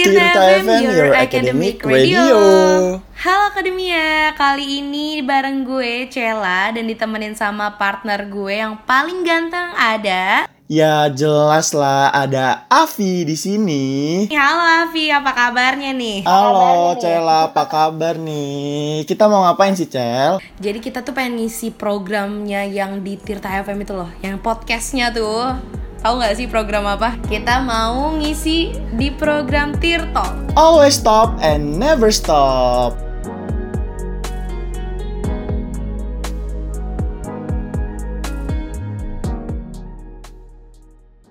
Tirta FM, your academic radio. Halo Akademia, kali ini bareng gue Cela dan ditemenin sama partner gue yang paling ganteng ada. Ya jelas lah ada Avi di sini. Halo Avi, apa kabarnya nih? Halo Cela, apa kabar nih? Kita mau ngapain sih Cel? Jadi kita tuh pengen ngisi programnya yang di Tirta FM itu loh, yang podcastnya tuh. Tahu nggak sih program apa? Kita mau ngisi di program Tirto. Always stop and never stop.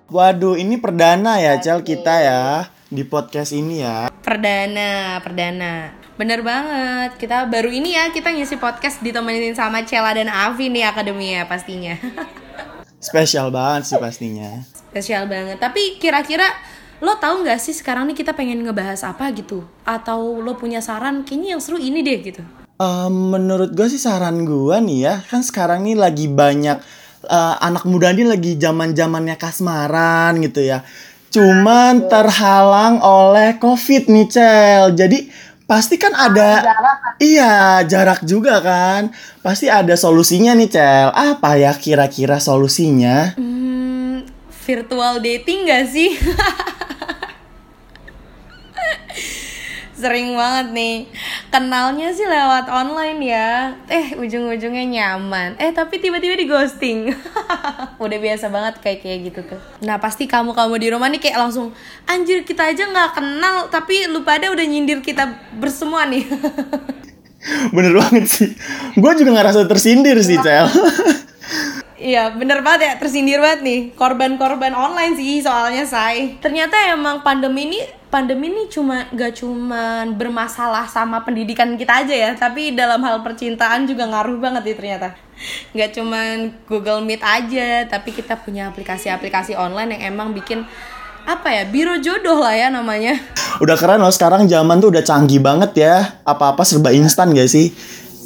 Waduh, ini perdana ya Cel kita ya di podcast ini ya. Perdana, perdana. Bener banget. Kita baru ini ya kita ngisi podcast ditemenin sama Cela dan Avi nih akademia pastinya. Spesial banget sih pastinya. Spesial banget. Tapi kira-kira lo tahu nggak sih sekarang nih kita pengen ngebahas apa gitu? Atau lo punya saran? Kayaknya yang seru ini deh gitu. Eh, menurut gue sih saran gue nih ya, kan sekarang nih lagi banyak eh, anak muda nih lagi zaman zamannya kasmaran gitu ya. Cuman terhalang oleh covid nih Cel. Jadi pasti kan ada iya jarak juga kan. Pasti ada solusinya nih Cel. Apa ya kira-kira solusinya? Hmm, virtual dating gak sih? Sering banget nih. Kenalnya sih lewat online ya. Eh ujung-ujungnya nyaman. Eh tapi tiba-tiba di ghosting. Udah biasa banget kayak kayak gitu tuh. Nah pasti kamu-kamu di rumah nih kayak langsung Anjir kita aja nggak kenal Tapi lu pada udah nyindir kita bersemua nih. Bener banget sih. Gue juga ngerasa tersindir sih Cel. Iya bener banget ya tersindir banget nih. Korban-korban online sih soalnya say. Ternyata emang pandemi ini pandemi ini cuma gak cuman bermasalah sama pendidikan kita aja ya tapi dalam hal percintaan juga ngaruh banget nih ternyata. Nggak cuman Google Meet aja tapi kita punya aplikasi-aplikasi online yang emang bikin apa ya biro jodoh lah ya namanya. Udah keren loh sekarang zaman tuh udah canggih banget ya. Apa-apa serba instan gak sih?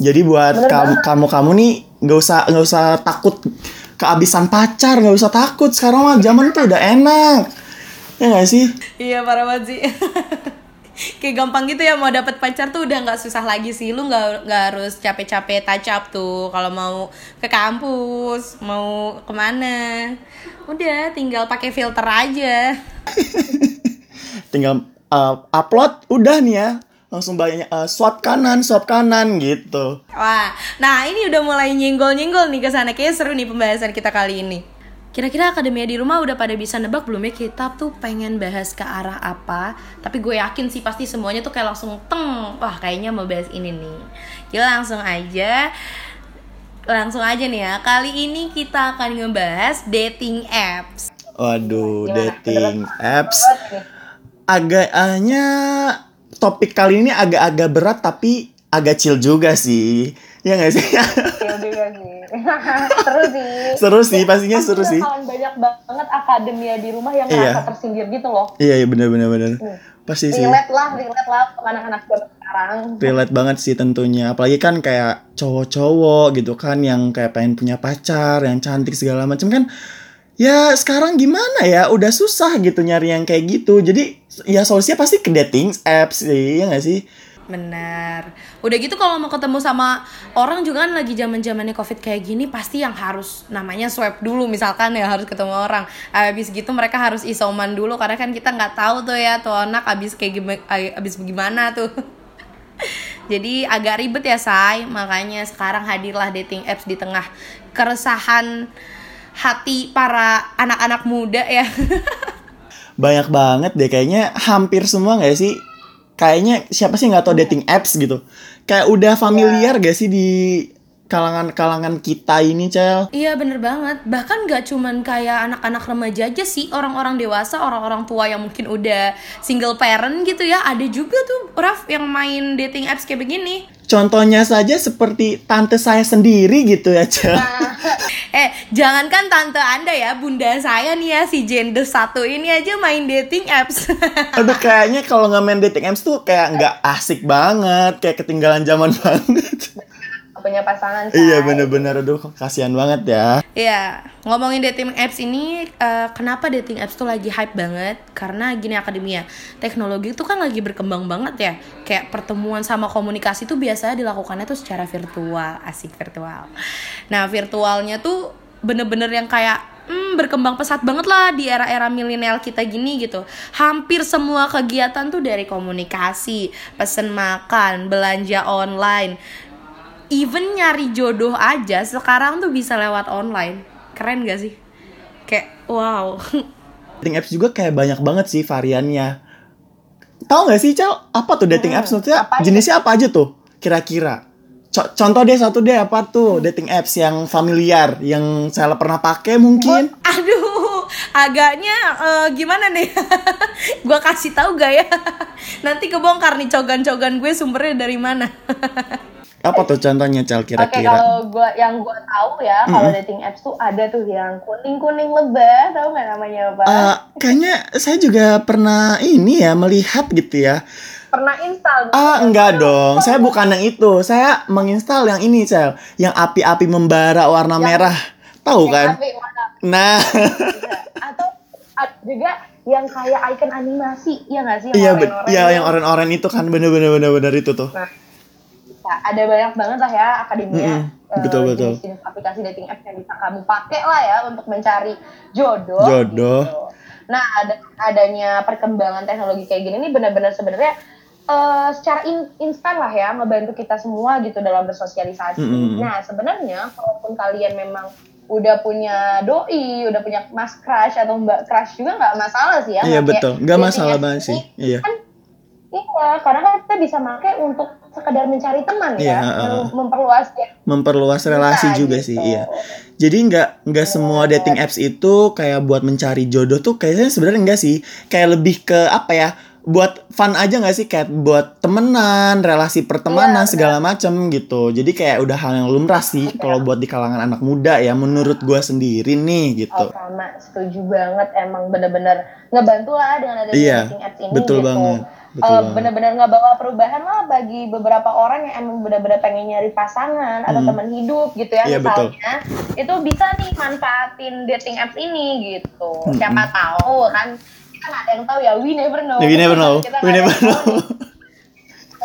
Jadi buat kamu kamu kamu nih nggak usah nggak usah takut kehabisan pacar nggak usah takut. Sekarang mah zaman tuh udah enak ya gak sih Iya parah banget sih. Kayak gampang gitu ya mau dapet pacar tuh udah nggak susah lagi sih. Lu nggak nggak harus capek-capek touch up tuh kalau mau ke kampus, mau ke mana. Udah tinggal pakai filter aja. tinggal uh, upload udah nih ya langsung banyak uh, swipe kanan swipe kanan gitu Wah, nah ini udah mulai nyenggol-nyenggol nih ke sana. Kayaknya seru nih pembahasan kita kali ini. Kira-kira akademia di rumah udah pada bisa nebak belum ya kita tuh pengen bahas ke arah apa? Tapi gue yakin sih pasti semuanya tuh kayak langsung teng. Wah, kayaknya mau bahas ini nih. Jadi langsung aja langsung aja nih ya. Kali ini kita akan ngebahas dating apps. waduh dating apps agaknya topik kali ini agak-agak berat tapi agak chill juga sih ya nggak sih Iya juga sih. seru sih. seru sih pastinya seru sih banyak banget akademia di rumah yang Iya. ngerasa tersindir gitu loh. iya iya benar benar benar pasti sih Relate lah, relate lah anak-anak sekarang. relate banget sih tentunya apalagi kan kayak cowok-cowok gitu kan yang kayak pengen punya pacar yang cantik segala macam kan ya sekarang gimana ya udah susah gitu nyari yang kayak gitu jadi ya solusinya pasti ke dating apps sih ya nggak sih Benar. Udah gitu kalau mau ketemu sama orang juga kan lagi zaman zamannya covid kayak gini pasti yang harus namanya swipe dulu misalkan ya harus ketemu orang. Habis gitu mereka harus isoman dulu karena kan kita nggak tahu tuh ya tuh anak abis kayak gimana abis gimana tuh. Jadi agak ribet ya say, makanya sekarang hadirlah dating apps di tengah keresahan hati para anak-anak muda ya. banyak banget deh kayaknya hampir semua nggak sih kayaknya siapa sih nggak tahu dating apps gitu. Kayak udah familiar gak sih di kalangan-kalangan kita ini cel. Iya bener banget. Bahkan gak cuman kayak anak-anak remaja aja sih. Orang-orang dewasa, orang-orang tua yang mungkin udah single parent gitu ya. Ada juga tuh Raf yang main dating apps kayak begini. Contohnya saja seperti tante saya sendiri gitu ya cel. Eh jangankan tante anda ya Bunda saya nih ya si gender satu ini aja main dating apps. Aduh kayaknya kalau nggak main dating apps tuh kayak nggak asik banget, kayak ketinggalan zaman banget. Punya pasangan. Iya Say. bener-bener aduh kasihan banget ya. Iya, ngomongin dating apps ini, eh, kenapa dating apps tuh lagi hype banget? Karena gini akademia, teknologi itu kan lagi berkembang banget ya. Kayak pertemuan sama komunikasi tuh biasanya dilakukannya tuh secara virtual, asik virtual. Nah virtualnya tuh bener-bener yang kayak hmm, berkembang pesat banget lah di era-era milenial kita gini gitu. Hampir semua kegiatan tuh dari komunikasi, pesen makan, belanja online, even nyari jodoh aja sekarang tuh bisa lewat online. Keren gak sih? Kayak wow. Dating apps juga kayak banyak banget sih variannya. Tahu nggak sih Cel? Apa tuh dating apps? Maksudnya apa jenisnya apa aja tuh? Kira-kira? Co- contoh deh satu deh apa tuh dating apps yang familiar, yang saya pernah pakai mungkin? Aduh, agaknya eh, gimana nih? gua kasih tahu gak ya? Nanti kebongkar nih cogan-cogan gue sumbernya dari mana? Apa tuh contohnya Cel Oke, kira-kira? kalau gua yang gua tahu ya, kalau dating apps tuh ada tuh yang kuning-kuning lebah, tahu nggak namanya apa? Eh, kayaknya saya juga pernah ini ya melihat gitu ya. Pernah install? Ah enggak dong, saya bukan yang itu. Saya menginstal yang ini Cel, yang api-api membara warna merah. Tahu kan? Tapi mana? Nah, Juga. Atau juga yang kayak icon animasi, ya nggak sih? Yang iya oren-oren ya yang oren-oren itu kan bener-bener bener-bener itu tuh. Nah, bisa. ada banyak banget lah ya akademia. Mm-mm, betul, betul. jenis aplikasi dating apps yang bisa kamu pakai lah ya untuk mencari jodoh. Jodoh. gitu. Nah, ada adanya perkembangan teknologi kayak gini nih benar-benar sebenarnya eh, secara in- instan lah ya ngebantu kita semua gitu dalam bersosialisasi. Mm-mm. Nah, sebenarnya kalaupun kalian memang udah punya doi, udah punya mas crush atau mbak crush juga nggak masalah sih ya. Iya betul, nggak masalah banget ini. sih. Iya. Kan Iya, karena kan kita bisa pakai untuk sekedar mencari teman Iya, ya, mem- memperluas ya. Memperluas relasi Kita, juga gitu. sih, iya. Jadi nggak nggak semua dating apps itu kayak buat mencari jodoh tuh kayaknya sebenarnya enggak sih. Kayak lebih ke apa ya? Buat fun aja nggak sih kayak buat temenan, relasi pertemanan Iya, segala macem gitu. Jadi kayak udah hal yang lumrah sih kalau buat di kalangan anak muda ya menurut gua sendiri nih gitu. Oh, sama, setuju banget. Emang bener-bener ngebantu lah dengan adanya Iya, dating apps ini betul gitu. banget, betul Eh, banget. bener-bener nggak bawa perubahan lah bagi beberapa orang yang emang bener-bener pengen nyari pasangan atau Hmm. teman hidup gitu ya Iya, betul. misalnya itu bisa nih manfaatin dating apps ini gitu Hmm, siapa tahu kan kita nggak ada yang tahu ya we never know We never know. Kita We never yang tahu know.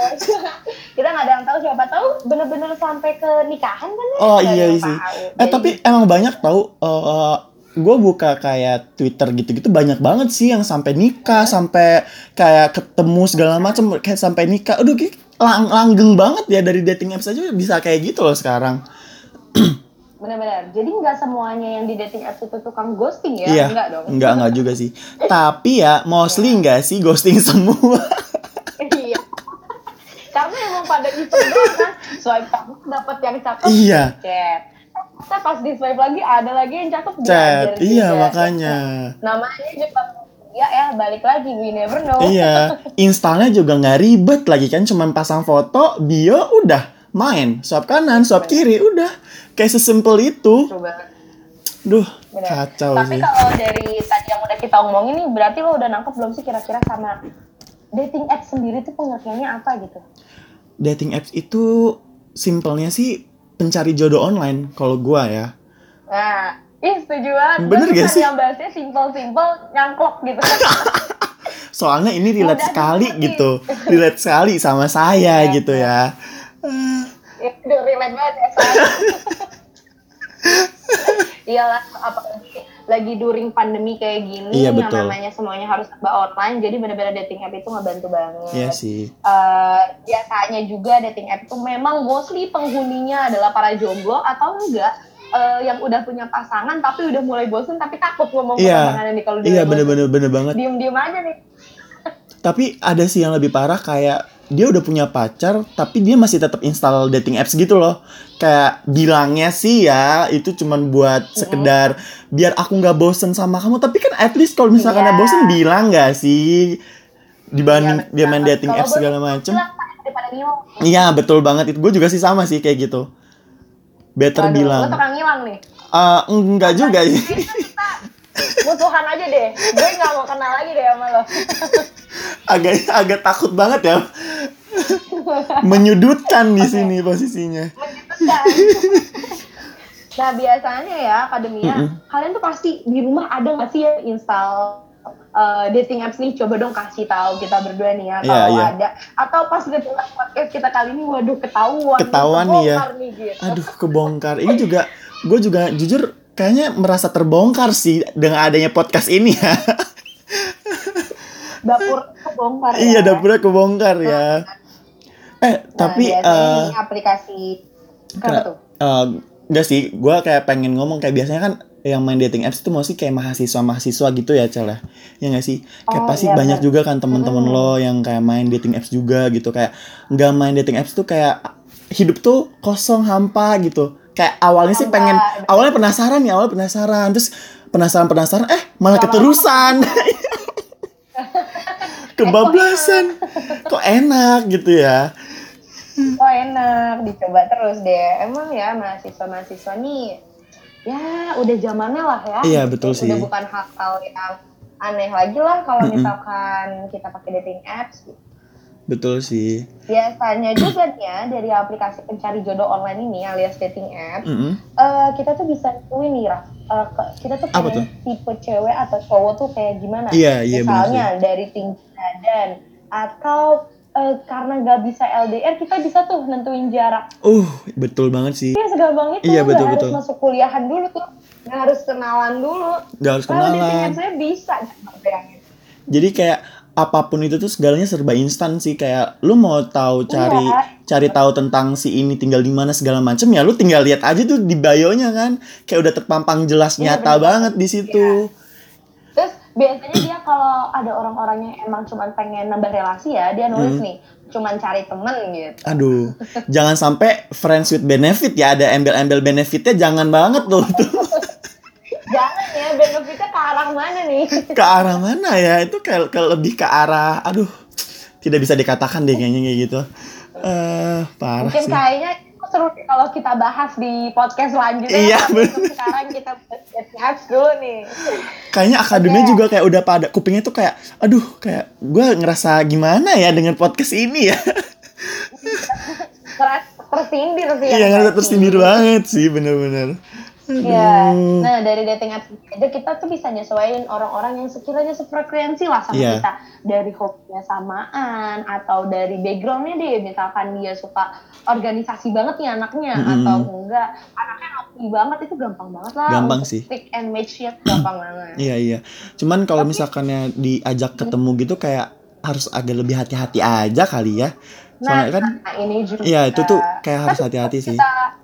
kita nggak ada yang tahu siapa tahu bener-bener sampai ke nikahan kan Oh iya sih. tahu. Eh Jadi- tapi emang banyak tahu. Gue buka kayak Twitter gitu-gitu banyak banget sih yang sampai nikah, sampai kayak ketemu segala macam, kayak sampai nikah. Aduh, kayak lang- langgeng banget ya dari dating apps aja bisa kayak gitu loh sekarang. Benar-benar. Jadi nggak semuanya yang di dating apps itu tukang ghosting ya? iya. Enggak dong. Enggak enggak juga sih. Tapi ya mostly enggak sih ghosting semua. iya. Karena emang pada itu kan swipe kanan dapat yang cakep Iya. chat. Kita pas di swipe lagi ada lagi yang cakep Chat. Iya juga. makanya. Namanya juga ya ya balik lagi we never know. Iya, installnya juga nggak ribet lagi kan, cuman pasang foto, bio, udah main, swipe kanan, swipe kiri, udah kayak sesimpel itu. Banget. Duh, Bener. kacau Tapi sih. kalau dari tadi yang udah kita omongin nih berarti lo udah nangkep belum sih kira-kira sama dating apps sendiri tuh pengertiannya apa gitu? Dating apps itu simpelnya sih pencari jodoh online kalau gua ya. Nah, ih setuju banget. Bener gak sih? Yang bahasnya simple-simple, nyangklok gitu. Soalnya ini relate Mudah sekali dimengerti. gitu. Relate sekali sama saya Iya. gitu ya. Ya, udah relate banget ya. Iyalah, apalagi lagi during pandemi kayak gini, Iya, yang betul. namanya semuanya harus serba online, jadi benar-benar dating app itu ngebantu banget. Iya sih. Eh, biasanya juga dating app itu memang mostly penghuninya adalah para jomblo atau enggak eh, yang udah punya pasangan tapi udah mulai bosen tapi takut ngomong ke Iya. pasangannya nih kalau dia Iya bener-bener bener banget. diem-diem aja nih. Tapi ada sih yang lebih parah kayak dia udah punya pacar tapi dia masih tetap install dating apps gitu loh. Kayak bilangnya sih ya itu cuman buat sekedar biar aku nggak bosen sama kamu. Tapi kan at least kalau misalkan ada bosen bilang nggak sih dibanding Iya, dia main dating apps segala macem. bilang, "Pak, daripada ngilang. Iya betul banget itu. Gue juga sih sama sih kayak gitu. Better Waduh, bilang. Lo tukang ngilang nih. Eh, enggak juga sih. Musuhan aja deh. Gue nggak mau kenal lagi deh sama lo. agak agak takut banget ya. Menyudutkan di sini posisinya. Menyebutkan Bukan. nah biasanya ya akademia, kalian tuh pasti di rumah ada nggak sih yang install uh, dating apps nih? Coba dong kasih tahu kita berdua nih ya Iya, kalau iya. ada. Atau pas ngedengar podcast kita kali ini, waduh ketahuan. Ketahuan nih ya. Nih, gitu. Aduh, kebongkar. Ini juga gue juga jujur kayaknya merasa terbongkar sih dengan adanya podcast ini ya. Dapur kebongkar ya. iya, dapurnya kebongkar ya. Eh, Nah, tapi eh ini aplikasi apa Kena- tuh? eh, enggak sih, gue kayak pengen ngomong kayak biasanya kan yang main dating apps itu mostly kayak mahasiswa-mahasiswa gitu ya, Cel ya. Ya nggak sih? Kayak Oh, pasti iya, banyak juga kan teman-teman lo yang kayak main dating apps juga gitu. Kayak nggak main dating apps tuh kayak hidup tuh kosong hampa gitu. Kayak awalnya sih pengen awalnya penasaran ya, awalnya penasaran. Terus penasaran-penasaran eh malah Lama-lama. keterusan. Kebablasan. Kok enak gitu ya. Oh enak, dicoba terus deh. Emang ya mahasiswa-mahasiswa nih, ya udah zamannya lah ya. Iya, betul Udah sih. bukan hal-hal yang aneh lagi lah kalau Mm-mm. misalkan kita pakai dating apps. gitu. Betul sih. Biasanya juga nih ya dari aplikasi pencari jodoh online ini alias dating apps, Mm-mm. eh, kita tuh bisa nentuin nih, Raf. Eh, ke- kita tuh Apa pengen tipe cewek atau cowok tuh kayak gimana. Iya, iya, Misalnya dari tinggi badan atau eh, karena nggak bisa LDR kita bisa tuh nentuin jarak. Uh, betul banget sih. Iya segampang itu. Iya, nggak betul, harus betul. masuk kuliahan dulu tuh. Nggak harus kenalan dulu. Gak harus Kalau dating kenalan. saya bisa. bayangin. Jadi kayak apa pun itu tuh segalanya serba instan sih kayak lu mau tahu cari Iya. cari tahu tentang si ini tinggal di mana segala macem ya lu tinggal lihat aja tuh di bio-nya kan kayak udah terpampang jelas Iya, nyata bener banget di situ. Terus biasanya dia kalau ada orang-orang yang emang cuman pengen nambah relasi ya, dia nulis Hmm. nih, cuman cari temen gitu. Aduh, jangan sampai friends with benefit ya ada embel-embel benefitnya jangan banget tuh tuh ya, benefitnya ke arah mana nih? ke arah mana ya itu kayak kayak lebih ke arah aduh tidak bisa dikatakan deh kayaknya kayak gitu. Eh parah Mungkin sih. kayaknya seru kalau kita bahas di podcast selanjutnya. Iya, bener. Sekarang kita bahas dulu nih. Kayaknya akademinya Oke. juga kayak udah pada kupingnya tuh kayak aduh kayak gue ngerasa gimana ya dengan podcast ini ya. Tersindir sih. Iya yang ngerasa tersindir banget sih bener-bener. Iya. Aduh. Nah dari dating apps aja kita tuh bisa nyesuaiin orang-orang yang sekiranya sefrekuensi lah sama Iya. kita dari hobinya samaan atau dari backgroundnya deh misalkan dia suka organisasi banget nih anaknya Mm-mm. atau enggak anaknya ngopi banget itu gampang banget lah Gampang sih. pick and match ya gampang banget. Iya iya. Cuman kalau misalkannya diajak ketemu gitu kayak harus agak lebih hati-hati aja kali ya. Nah, Soalnya kan nah, ini juga. iya itu tuh kayak harus hati-hati sih. Kita,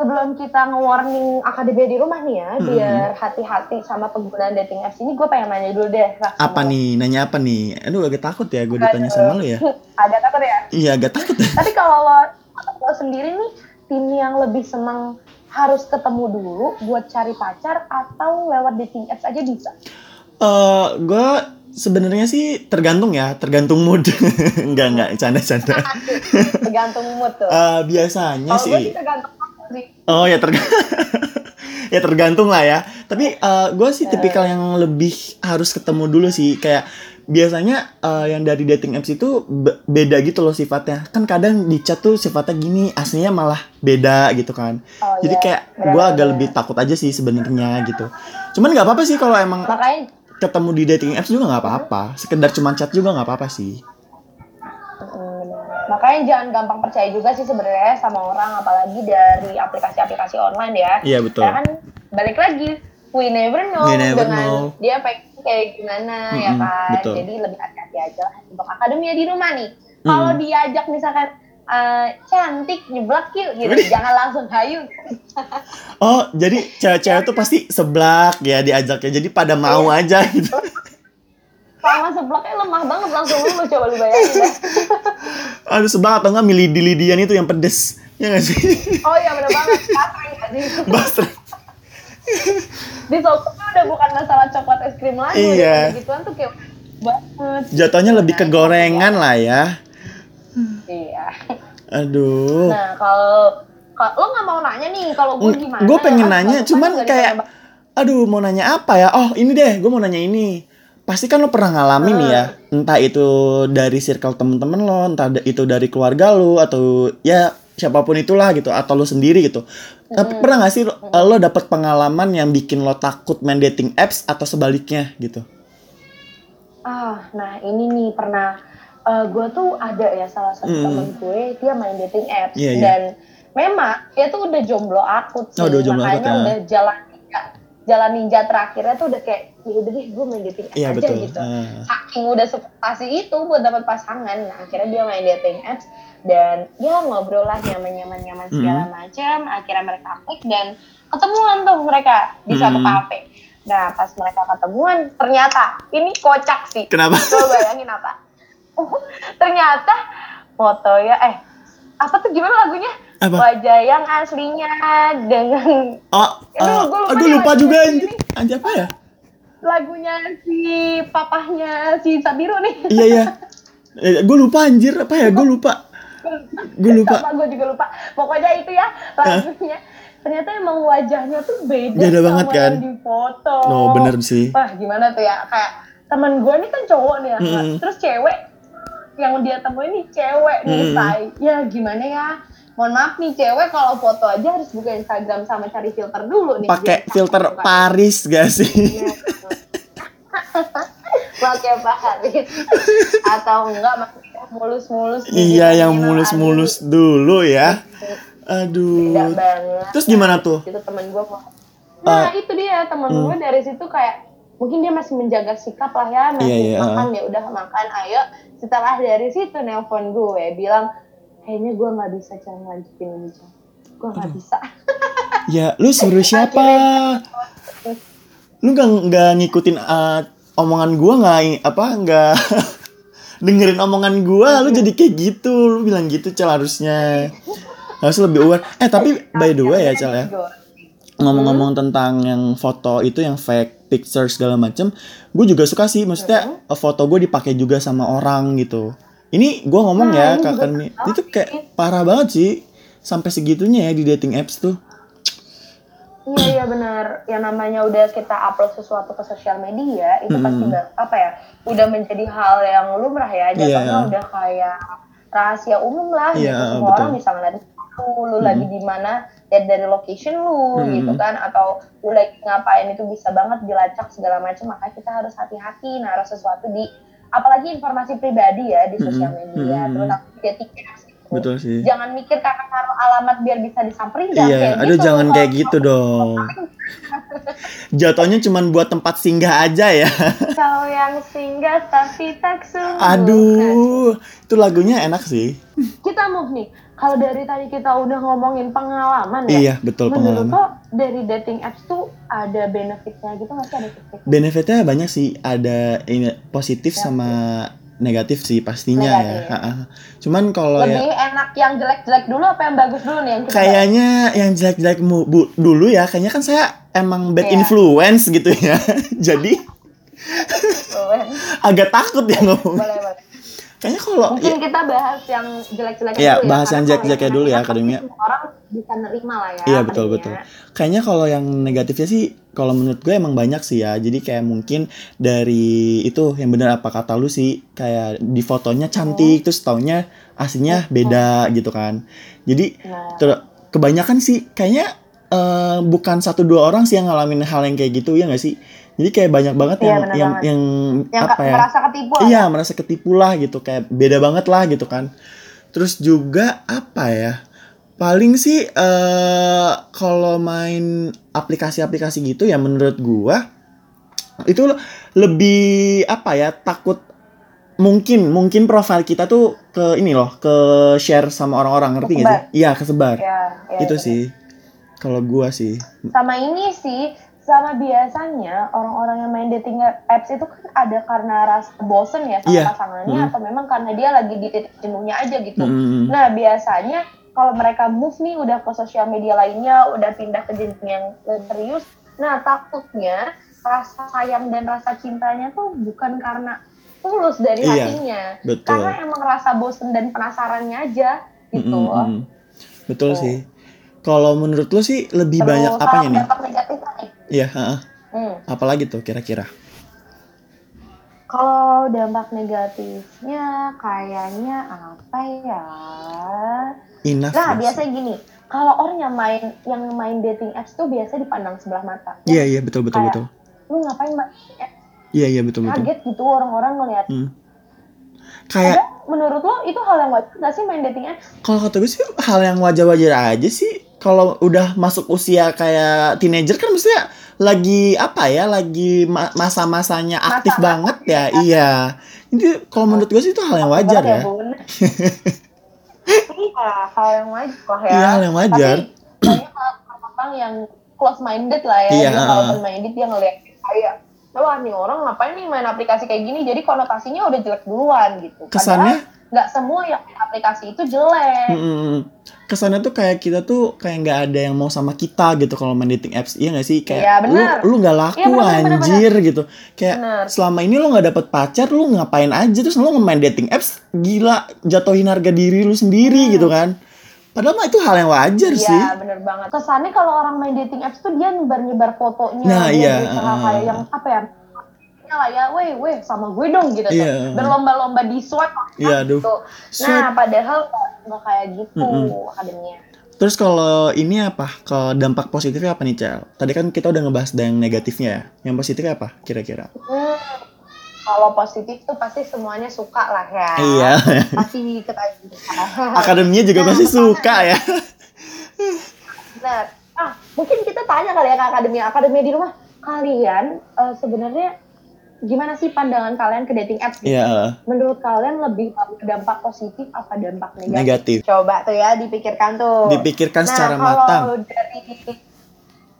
sebelum kita nge-warning akademi di rumah nih ya, biar hati-hati sama penggunaan dating apps ini, gue pengen nanya dulu deh. Apa nih? Nanya apa nih? Aduh agak takut ya gue ditanya sama lo ya. Ada takut ya? Iya agak takut ya. Tapi kalau lo, lo sendiri nih, tim yang lebih senang harus ketemu dulu buat cari pacar atau lewat dating apps aja bisa? Eh, gue sebenarnya sih tergantung ya, tergantung mood. enggak enggak, canda-canda. Tergantung mood tuh. Eh, biasanya gue sih sih, tergantung sih. oh ya tergantung, ya tergantung lah ya. Tapi gue sih tipikal yang lebih harus ketemu dulu sih. Kayak biasanya eh, yang dari dating apps itu be- beda gitu loh sifatnya. Kan kadang di chat tuh sifatnya gini, aslinya malah beda gitu kan. Oh, Jadi iya. kayak gue agak lebih takut aja sih sebenarnya gitu. Cuman nggak apa-apa sih kalau emang Makanya ketemu di dating apps juga nggak apa-apa. Sekedar cuma chat juga nggak apa-apa sih. Hmm, makanya jangan gampang percaya juga sih sebenarnya sama orang apalagi dari aplikasi-aplikasi online ya. Iya betul. Ya kan balik lagi we never know We never dengan know. dia kayak gimana ya Mm-mm, kan. betul. Jadi lebih hati-hati aja lah untuk akademia di rumah nih. Kalau diajak misalkan eh, cantik nyeblak yuk gitu, Waduh. jangan langsung hayu. Oh, jadi cewek-cewek tuh pasti seblak ya diajaknya. Jadi pada mau Iya. aja gitu. Sama seblaknya lemah banget langsung lu coba lu bayangin deh. Aduh seblak atau enggak milih lidi-lidian itu yang pedes. Ya nggak sih? Oh iya bener banget, kasar gak sih? Basra. Di udah bukan masalah coklat es krim lagi. Iya. Gituan tuh kayak banget. Jatuhnya lebih ke gorengan lah ya. Iya. Aduh. Nah kalau lo nggak mau nanya nih kalau gue gimana? Gue pengen nanya, cuman kayak, aduh mau nanya apa ya? Oh ini deh, gue mau nanya ini. Pasti kan lo pernah ngalamin nih ya, entah itu dari circle temen-temen lo, entah itu dari keluarga lo, atau ya siapa pun itulah gitu atau lo sendiri gitu. Tapi pernah gak sih lo, lo dapet pengalaman yang bikin lo takut main dating apps atau sebaliknya gitu? Ah, nah ini nih pernah gue tuh ada ya salah satu Hmm. temen gue dia main dating apps Iya, iya. dan memang dia tuh udah jomblo akut sih Oh, udah jomblo makanya akut, ya. udah jalan jalan ninja terakhirnya tuh udah kayak ya udah deh gue main dating Iya aja betul. gitu Ah. saking udah sepasi itu buat dapat pasangan nah akhirnya dia main dating apps dan ya ngobrol lah nyaman nyaman nyaman Hmm. segala macam akhirnya mereka klik dan ketemuan tuh mereka di satu Hmm. kafe nah pas mereka ketemuan ternyata ini kocak sih Kenapa? Lo bayangin apa? Ternyata foto ya eh apa tuh gimana lagunya? Apa? Wajah yang aslinya dengan Oh, Aduh, uh, gua lupa gue nih lupa juga anjir. Anjir apa ya? lagunya si papahnya si Sabiru nih. Iya iya. gue lupa anjir apa ya? Gue lupa. Gue lupa. gue juga lupa. Pokoknya itu ya lagunya. Ternyata emang wajahnya tuh beda, Beda banget, sama kan? yang di foto. No bener sih. Wah gimana tuh ya kayak temen gue nih kan cowok nih ya, Mm. terus cewek yang dia temuin nih cewek nih Mm. say. Ya gimana ya? Mohon maaf nih cewek kalau foto aja harus buka Instagram sama cari filter dulu nih. Pakai filter kan? Paris gak sih? Iya. pakai Paris atau enggak mulus-mulus iya yang Aduh, mulus-mulus dulu ya. Aduh. tidak banget Terus gimana tuh? itu temen gue nah Eh, itu dia temen hmm. gue dari situ kayak mungkin dia masih menjaga sikap lah ya masih Iya, iya, makan ya udah makan ayo setelah dari situ nelpon gue bilang kayaknya gue nggak bisa cara lanjutin ini Cang. gue nggak bisa. Ya, lu suruh siapa? Lu gak, nggak ngikutin uh, omongan gua nggak apa nggak dengerin omongan gua? Lu jadi kayak gitu. Lu bilang gitu cal harusnya. Harus lebih aware. Eh tapi by the way ya cal ya. Ngomong-ngomong tentang yang foto itu yang fake picture segala macem gue juga suka sih. Maksudnya uh, foto gue dipakai juga sama orang gitu ini gue ngomong Nah, ya ini kak juga Kami, sama itu kayak parah banget sih sampai segitunya ya di dating apps tuh Iya iya benar. Yang namanya udah kita upload sesuatu ke sosial media itu Mm-mm. pasti apa ya, udah menjadi hal yang lumrah ya. Jatuhnya Iya. udah kayak rahasia umum lah Iya, gitu. Semua betul. orang bisa ngeliat lu, lu lagi di mana, lihat dari location lu Mm-mm. gitu kan, atau lu lagi ngapain itu bisa banget dilacak segala macam. Makanya kita harus hati-hati naruh sesuatu di apalagi informasi pribadi ya di sosial media, Mm-mm. terus apps gitu. betul sih Jangan mikir karena naruh alamat biar bisa disamperin Iya, aduh gitu. jangan Kalau- kayak gitu dong. Jatuhnya cuman buat tempat singgah aja ya. Kau yang singgah tapi tak sungguh. Aduh, itu lagunya enak sih. Kita move nih. Kalau dari tadi kita udah ngomongin pengalaman ya. Iya, betul Menurut pengalaman. lo dari dating apps tuh ada benefitnya gitu nggak sih ada tips Benefitnya banyak sih, ada ini positif sama negatif sih pastinya ya. Negatif. Ha-ha. Cuman kalau ya Lebih enak yang jelek-jelek dulu apa yang bagus dulu nih yang kita kayaknya yang jelek-jelek dulu ya, kayaknya kan saya emang bad Iya. influence gitu ya. Jadi agak takut ya ngomong. boleh boleh. Kayaknya kalau Mungkin kita bahas yang jelek-jelek Iya, dulu ya. bahas yang jelek-jeleknya dulu ya, akademia. semua Orang bisa nerima lah ya. Iya betul akademia. betul. Kayaknya kalau yang negatifnya sih, kalau menurut gue emang banyak sih ya. Jadi kayak mungkin dari itu yang benar apa kata lu sih, kayak di fotonya cantik, terus taunya aslinya beda gitu kan. Jadi ter- kebanyakan sih kayaknya eh, bukan satu dua orang sih yang ngalamin hal yang kayak gitu ya nggak sih? Jadi kayak banyak banget Iya, yang yang banget. yang yang apa ya? merasa ketipu Iya, merasa ketipu lah gitu, kayak beda banget lah gitu kan. Terus juga apa ya? Paling sih eh kalau main aplikasi-aplikasi gitu ya menurut gua itu lebih apa ya? Takut mungkin mungkin profil kita tuh ke ini loh, ke share sama orang-orang ngerti gak sih? Iya, kesebar. Ya, ya, itu ya. sih. Kalau gua sih. sama ini sih sama biasanya orang-orang yang main dating apps itu kan ada karena rasa bosen ya sama Iya. pasangannya Mm. atau memang karena dia lagi di titik jenuhnya aja gitu. Mm-mm. Nah biasanya kalau mereka move nih udah ke sosial media lainnya, udah pindah ke jenjang yang lebih serius. Nah takutnya rasa sayang dan rasa cintanya tuh bukan karena tulus dari Iya, hatinya, betul. karena emang rasa bosen dan penasarannya aja gitu. Mm-mm, mm-mm. Betul Tuh. sih. Kalau menurut lu sih lebih Terus banyak apanya nih? Iya, heeh. Hmm. Apalagi tuh kira-kira? Kalau dampak negatifnya kayaknya apa ya? Enough. Nah, biasanya gini, kalau orang yang main yang main dating apps tuh biasa dipandang sebelah mata. Iya iya betul betul Kayak- betul. Lu ngapain main apps? Iya iya betul betul. Kaget gitu orang-orang ngeliat. Hmm. Kayak Ada menurut lo itu hal yang wajar gak sih main dating apps? kalau kata gue sih hal yang wajar-wajar aja sih. Kalau udah masuk usia kayak teenager kan maksudnya lagi apa ya lagi ma- masa-masanya aktif Masa banget ya iya jadi kalau menurut gue sih itu hal yang wajar ya Bun. iya, hal yang wajar ya. Iya, hal yang wajar. Tapi orang yang close minded lah ya. Iya, kalau open minded dia ngeliat kayak wah nih orang ngapain nih main aplikasi kayak gini jadi konotasinya udah jelek duluan gitu. Kesannya- Padahal nggak semua yang main aplikasi itu jelek. Mm-mm. kesannya tuh kayak kita tuh kayak nggak ada yang mau sama kita gitu kalau main dating apps iya gak sih kayak Iya, bener. lu lu nggak laku Iya, bener, bener, anjir gitu kayak Bener. selama ini lu nggak dapet pacar lu ngapain aja terus lu nge-main dating apps gila jatuhin harga diri lu sendiri gitu kan padahal mah itu hal yang wajar sih Hmm. Iya bener banget. Kesannya kalau orang main dating apps tuh dia nyebar-nyebar fotonya. Nah, dia iya, uh. kayak yang apa ya? Ya lah ya, weh weh sama gue dong gitu Iya. tuh. Berlomba-lomba di swipe. Iya, aduh. Gitu. Nah padahal nggak- kayak gitu Mm-mm. akademinya. terus kalau ini apa ke dampak positifnya apa nih cel tadi kan kita udah ngebahas yang negatifnya ya yang positifnya apa kira-kira Hmm, kalau positif tuh pasti semuanya suka lah ya. iya Pasti ketahui. akademinya juga pasti suka ya Benar. Ah, mungkin kita tanya kali ya ke akademi akademi di rumah. Kalian eh, sebenarnya gimana sih pandangan kalian ke dating apps? gitu? iya Menurut kalian lebih dampak positif apa dampak negatif? negatif Coba tuh ya dipikirkan tuh. dipikirkan Nah, secara kalau matang dari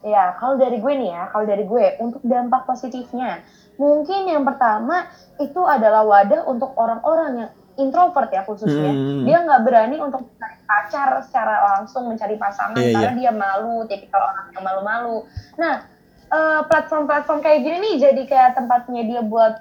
ya kalau dari gue nih ya kalau dari gue untuk dampak positifnya mungkin yang pertama itu adalah wadah untuk orang-orang yang introvert ya khususnya Hmm. dia nggak berani untuk mencari pacar secara langsung mencari pasangan Iya, karena dia malu tipikal orang yang malu-malu nah eh, platform-platform kayak gini nih jadi kayak tempatnya dia buat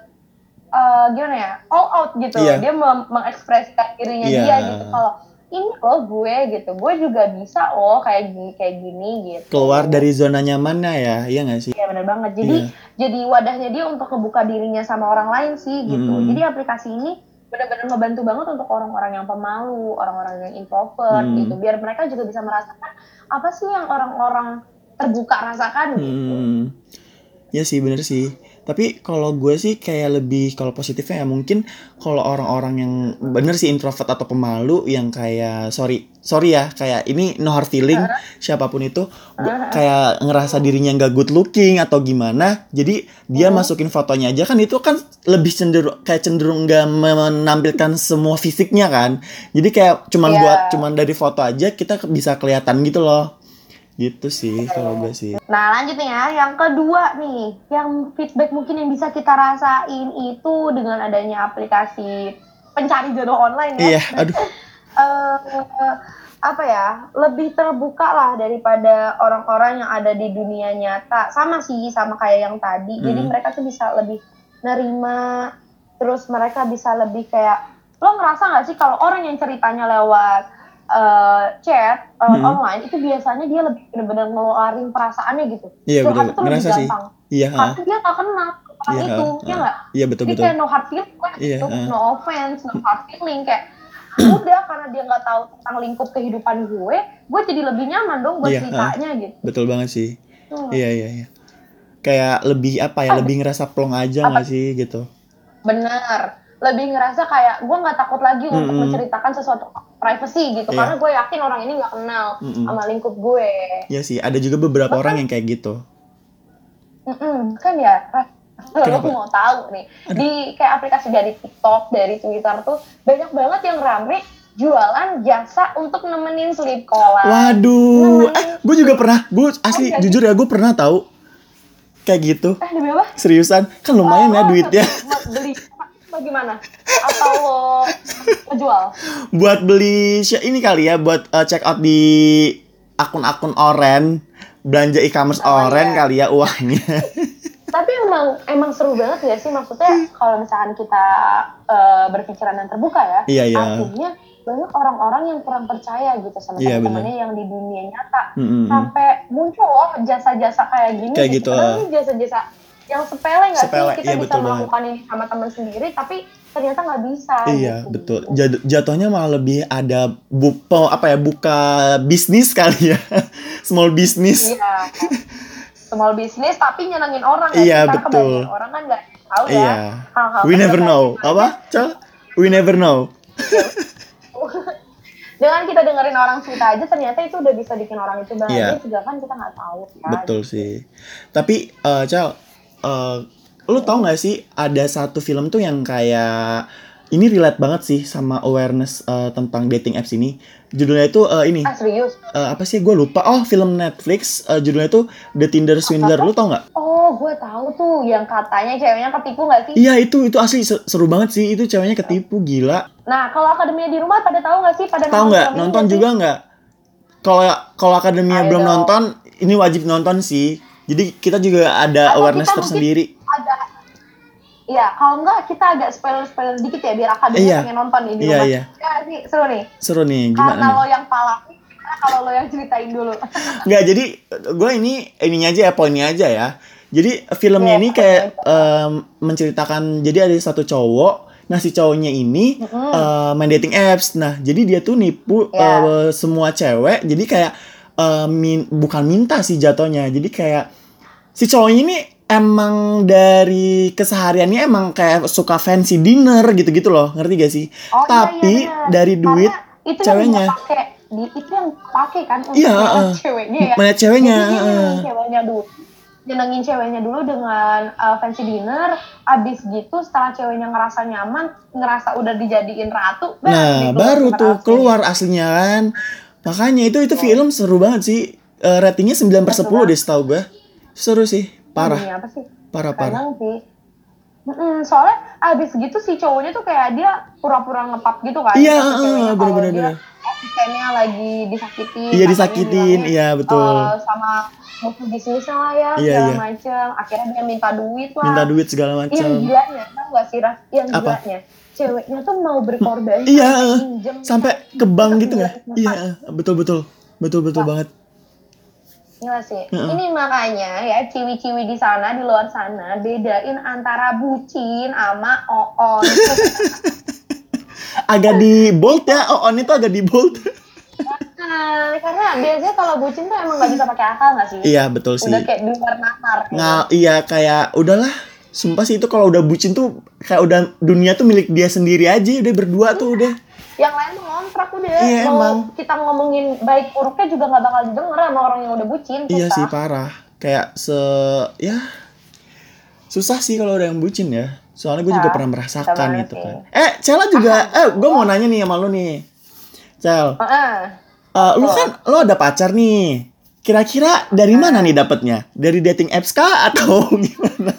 eh, gimana ya all out gitu Iya. dia mem- mengekspresikan dirinya Iya. dia gitu kalau ini loh gue gitu gue juga bisa loh kayak gini kayak gini gitu keluar dari zona nyamannya ya iya nggak sih Iya benar banget. Jadi Iya. jadi wadahnya dia untuk ngebuka dirinya sama orang lain sih gitu. Hmm. Jadi aplikasi ini benar-benar ngebantu banget untuk orang-orang yang pemalu, orang-orang yang introvert Hmm. gitu. Biar mereka juga bisa merasakan apa sih yang orang-orang terbuka rasakan gitu. Hmm. Ya sih bener sih. Tapi kalau gue sih kayak lebih kalau positifnya ya mungkin kalau orang-orang yang bener sih introvert atau pemalu yang kayak sorry sorry ya kayak ini no hard feeling siapa pun itu gua kayak ngerasa dirinya nggak good looking atau gimana jadi dia masukin fotonya aja kan itu kan lebih cenderung kayak cenderung nggak menampilkan semua fisiknya kan jadi kayak cuman Iya. buat cuman dari foto aja kita bisa kelihatan gitu loh gitu sih kalau gue sih. Nah lanjut nih ya, yang kedua nih, yang feedback mungkin yang bisa kita rasain itu dengan adanya aplikasi pencari jodoh online ya. iya aduh. Eh apa ya lebih terbuka lah daripada orang-orang yang ada di dunia nyata. Sama sih sama kayak yang tadi. Jadi Hmm. mereka tuh bisa lebih nerima terus mereka bisa lebih kayak lo ngerasa nggak sih kalau orang yang ceritanya lewat eh, chat lewat Hmm. online itu biasanya dia lebih benar-benar ngeluarin perasaannya gitu Iya Curhat betul, tuh lebih ngerasa sih. gampang Iya, karena dia gak kenal orang Iya, itu ha, ya nggak Iya betul jadi betul. kayak no hard feeling Iya, gitu. ah. no offense, no hard feeling kayak udah karena dia nggak tahu tentang lingkup kehidupan gue, gue jadi lebih nyaman dong buat Iya, ceritanya gitu. Betul banget sih. Hmm. Iya iya iya. Kayak lebih apa ya? Lebih ngerasa plong aja nggak sih gitu. Bener, lebih ngerasa kayak gue nggak takut lagi untuk Mm-mm. menceritakan sesuatu privacy gitu, Iya. karena gue yakin orang ini nggak kenal Mm-mm. sama lingkup gue. Iya sih. Ada juga beberapa orang yang kayak gitu. Mm-mm, kan ya, lo mau tahu nih di kayak aplikasi dari TikTok, dari Twitter tuh banyak banget yang rame jualan jasa untuk nemenin sleep call. Waduh. Nemenin- Eh, gue juga pernah. Gue asli Oh, jujur ya gue pernah tahu kayak gitu. Eh, demi apa? Seriusan, kan lumayan ya Oh, duitnya Buat beli bagaimana? Atau lo ngejual? buat beli ini kali ya buat eh, check out di akun-akun oren belanja e-commerce Oh, oren iya. kali ya uangnya. Tapi emang emang seru banget ya sih maksudnya kalau misalkan kita eh, berpikiran yang terbuka ya. Iya, iya. Akhirnya banyak orang-orang yang kurang percaya gitu sama Iya, teman-temannya yang di dunia nyata. Mm-mm. Sampai muncul loh jasa-jasa kayak gini. Kayak gitu, ah. ini jasa-jasa yang sepele nggak Sepele, sih kita iya, bisa betul banget. melakukan ini sama teman sendiri tapi ternyata nggak bisa Iya gitu. betul. Jad- jatuhnya malah lebih ada bu apa ya buka bisnis kali ya, small business. iya small business tapi nyenengin orang Iya, Karena betul. orang kan nggak tahu ya Iya. hal-hal We never know. gitu. Apa? Cal? We never know. dengan kita dengerin orang cerita aja ternyata itu udah bisa bikin orang itu bahagia Iya. juga kan kita nggak tahu kan Betul sih. Tapi Cal, eh, lu tau gak sih ada satu film tuh yang kayak ini relate banget sih sama awareness eh, tentang dating apps ini. Judulnya itu eh, ini ah serius eh, apa sih? Gue lupa. Oh film Netflix. eh, judulnya itu The Tinder Swindler. Lu tau nggak? oh gue tahu tuh yang katanya ceweknya ketipu nggak sih Iya itu itu asli se- seru banget sih. Itu ceweknya ketipu gila. nah kalau akademia di rumah pada tahu nggak sih pada Tahu nggak? Nonton juga nggak? Kalau kalau akademia Ayo belum dong. nonton, ini wajib nonton sih. Jadi kita juga ada Atau awareness tersendiri. ada Iya, kalau enggak kita agak spoiler-spoiler dikit ya biar akademia Iya. pengen nonton di Iya, iya. Ya, sih, seru nih. Seru nih. Gimana Karena nih? lo yang pala, karena kalau lo yang ceritain dulu. Nggak, jadi gue ini ininya aja ya, poinnya aja ya. Jadi filmnya Iya, ini kayak em, menceritakan, jadi ada satu cowok, nah si cowoknya ini Mm-mm. eh, main dating apps. Nah, jadi dia tuh nipu Iya. eh, semua cewek. Jadi kayak eh, min- bukan minta sih jatuhnya. Jadi kayak si cowoknya ini emang dari kesehariannya emang kayak suka fancy dinner gitu-gitu loh, ngerti gak sih? Oh, iya, Tapi iya, benar. dari duit Karena itu ceweknya. yang di, itu yang pakai kan untuk Iya, eh. ceweknya ya. ceweknya, Jadi dia nyenengin ceweknya dulu. Nyenengin ceweknya dulu dengan uh, fancy dinner, abis gitu setelah ceweknya ngerasa nyaman, ngerasa udah dijadiin ratu, Nah, baru tuh aslinya. keluar aslinya kan. Makanya itu itu Iya. film seru banget sih. Eh, ratingnya 9 per 10 Seru deh setahu gue. Seru sih, parah. Ini apa sih? Parah parah. Sih. Mm-mm, soalnya abis gitu si cowoknya tuh kayak dia pura-pura ngepap gitu kan. Iya, kalau bener-bener, asistennya lagi disakitin. Iya, disakitin, iya, betul. eh, sama musuh bisnisnya lah ya, Iya, segala iya. macem. Akhirnya dia minta duit lah. Minta duit segala Yang macam. gilanya, tau gak sih Ras? Yang Apa? gilanya. Ceweknya tuh mau berkorban. Iya, sampai eh. Sampai ke bank gitu Gila, nggak? Iya, eh, betul betul. Betul betul banget. Gila sih. Heeh. Ini makanya ya ciwi-ciwi di sana di luar sana bedain antara bucin sama oon. Agak di bold ya. Oh, on itu agak di bold. Nah, karena biasanya kalau bucin tuh emang gak bisa pakai akal gak sih? iya, betul sih. Udah kayak di luar nalar. gitu. Nggak, iya kayak udahlah. Sumpah sih itu kalau udah bucin tuh kayak udah dunia tuh milik dia sendiri aja, udah berdua tuh udah. Yang lain tuh ngontrak udah. Iya, Mau emang. kita ngomongin baik buruknya juga gak bakal didengar sama orang yang udah bucin. Iya sih parah. Kayak se ya susah sih kalau ada yang bucin ya. Soalnya gue juga Susah. pernah merasakan gitu sih. kan. Eh, Cela juga eh gue mau nanya nih sama lu nih. Cel, Heeh. eh, lu kan lu ada pacar nih. Kira-kira dari mana nih dapetnya? Dari dating apps kah atau gimana?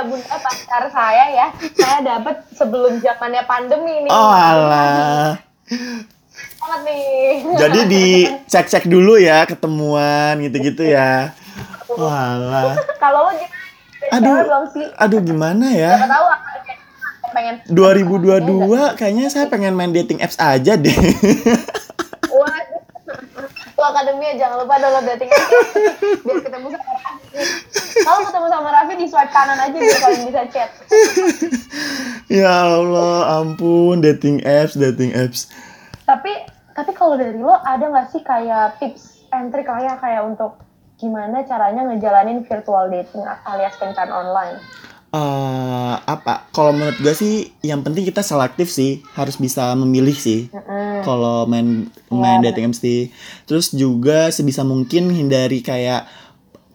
Ya bunda pacar saya ya, saya dapet sebelum zamannya pandemi nih. Oh alah. Banget nih. Jadi dicek-cek dulu ya ketemuan gitu-gitu ya. Walah. Kalau lo gimana? Aduh. Aduh gimana ya? Tahu pengen 2022 kayaknya saya pengen main dating apps aja deh. Tuh akademia jangan lupa download dating apps ya. biar ketemu sama. Kalau ketemu sama Raffi di swipe kanan aja biar kalian bisa chat. ya Allah, ampun dating apps, dating apps. Tapi tapi kalau dari lo ada nggak sih kayak tips and trick lah ya kayak untuk gimana caranya ngejalanin virtual dating alias kencan online? Eh, apa? Kalau menurut gue sih yang penting kita selektif sih, harus bisa memilih sih. Mm-mm. Kalau main main Iya, dating apps. Terus juga sebisa mungkin hindari kayak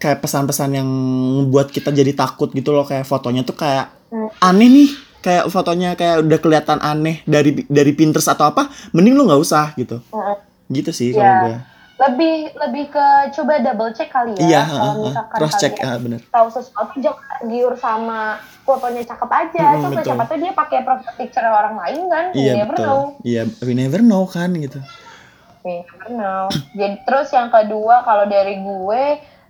kayak pesan-pesan yang membuat kita jadi takut gitu loh. Kayak fotonya tuh kayak Hmm. aneh nih. Kayak fotonya kayak udah kelihatan aneh dari dari Pinterest atau apa mending lu nggak usah gitu. Mm-mm. gitu sih Iya. kalau gue lebih lebih ke coba double check kali ya. Iya kalau uh, uh, misalkan cross check ah, bener. tahu sesuatu jangan giur sama fotonya cakep aja. Mm-mm, coba betul. siapa tuh dia pakai profile picture orang lain kan? Iya You never betul. know. Iya we never know kan gitu. You never know. Jadi terus yang kedua kalau dari gue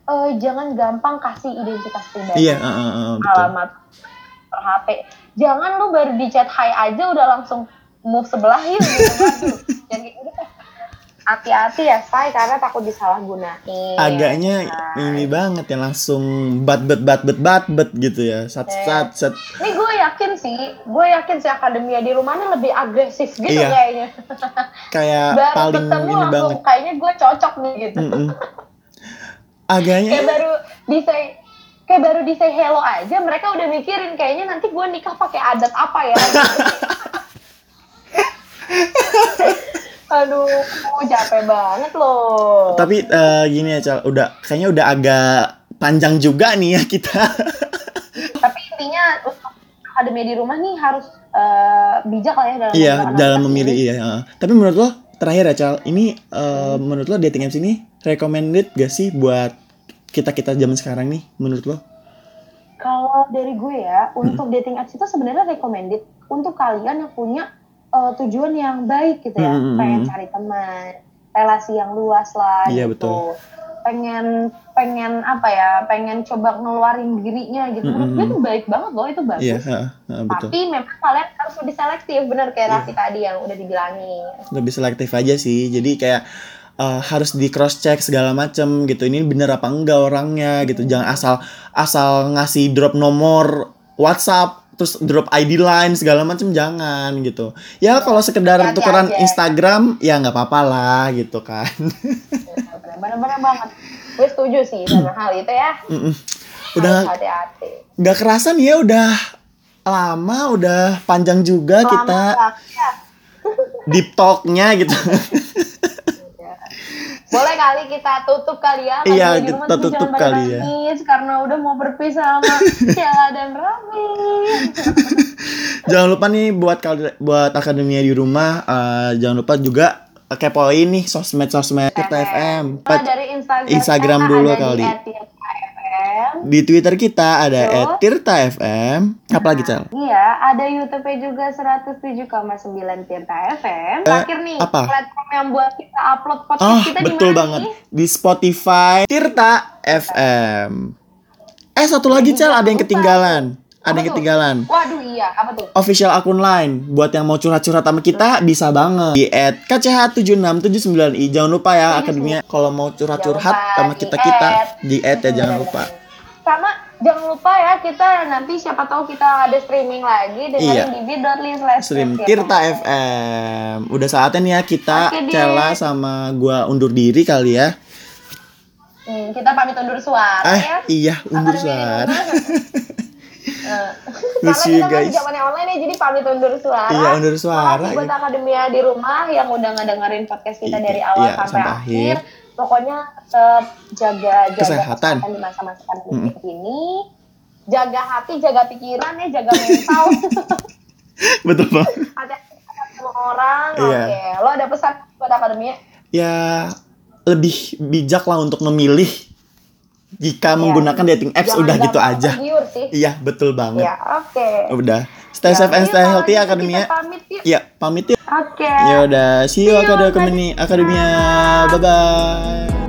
eh, jangan gampang kasih identitas pribadi iya uh, uh, uh, betul alamat per HP jangan lu baru di chat hi aja udah langsung move sebelah yuk gitu kayak gitu hati-hati ya say karena takut disalahgunain Agaknya Say. ini banget ya langsung bat bet bat bet bat bet gitu ya. Sat Eh. sat sat. ini gue yakin sih gue yakin si akademia di rumahnya lebih agresif gitu Iya. kayaknya Kayak baru paling ketemu ini langsung banget. kayaknya gue cocok nih gitu Mm-mm. Agaknya kayak baru di say kayak baru di say hello aja mereka udah mikirin kayaknya nanti gue nikah pakai adat apa ya aduh capek banget loh tapi eh, gini ya Cal, udah kayaknya udah agak panjang juga nih ya kita. tapi intinya untuk akademia di rumah nih harus eh, bijak lah ya dalam Iya, memilih dalam memilih iya. Tapi menurut lo terakhir ya Cal, ini eh, menurut lo dating apps ini recommended gak sih buat kita kita zaman sekarang nih menurut lo? Kalau dari gue ya, untuk dating apps itu sebenarnya recommended untuk kalian yang punya eh, tujuan yang baik gitu ya, Hmm, hmm, pengen hmm. cari teman, relasi yang luas lah Iya, gitu. betul. Pengen pengen apa ya, pengen coba ngeluarin dirinya gitu. Menurut Hmm, gue hmm. itu baik banget loh, itu bagus. Iya, heeh, heeh, betul. Tapi memang kalian harus lebih selektif, bener kayak. Raffi tadi yang udah dibilangin. Lebih selektif aja sih. Jadi kayak eh, harus di cross check segala macem gitu. Ini bener apa enggak orangnya gitu. Jangan asal asal ngasih drop nomor WhatsApp terus drop ID line segala macem jangan gitu. Ya kalau sekedar Hati-hati tukeran aja. Instagram ya nggak apa-apa lah gitu kan. Bener-bener banget. Gue setuju sih sama hal itu ya. Mm-mm. Udah hati-hati. nggak kerasa nih ya udah lama udah panjang juga kita Lama ya. deep talknya gitu Boleh kali kita tutup kali ya. Iya, kita rumah tutup kali ya. Karena udah mau berpisah sama Sheila dan Rami. jangan lupa nih buat kali buat akademia di rumah eh, jangan lupa juga kepoin nih sosmed sosmed kita FM Kita dari Instagram, Instagram dulu kali. Di di Twitter kita ada? @tirta FM apa lagi Cal Iya, ada YouTube-nya juga 107,9 Tirta FM. Terakhir nih, apa? platform yang buat kita upload podcast oh kita betul di mana banget nih? di Spotify Tirta FM eh satu lagi Cal ada yang ketinggalan ada yang ketinggalan. Waduh iya, apa tuh? official akun lain buat yang mau curhat-curhat sama kita bisa banget. Di @kch7679i jangan lupa ya akademia kalau mau curhat-curhat sama di kita kita add. di add ya jangan lupa. Sama jangan lupa ya kita nanti siapa tahu kita ada streaming lagi dengerin Iya. di bit.ly stream Tirta FM udah saatnya nih ya kita deh. Cela sama gua undur diri kali ya. Hmm, kita pamit undur suara eh ya. iya undur suara Lucu Karena kita guys. masih zamannya online ya, jadi pamit undur suara. Iya, undur suara, Makasih buat akademia di rumah yang udah ngedengerin podcast kita dari awal iya, sampai, sampai akhir. akhir. Pokoknya tetap jaga jaga Kesehatan. di masa-masa pandemi ini. Jaga hati, jaga pikiran ya, jaga mental. betul banget Hati-hati sama orang. Iya. Oke, lo ada pesan buat akademia? ya lebih bijak lah untuk memilih jika menggunakan dating apps. Jangan udah gitu aja iya betul banget Ya, oke. udah stay Ya, safe and stay healthy gitu akademia Kita pamit yuk. Iya, pamit yuk. Oke. Ya udah, see you See you akademia. Bye bye.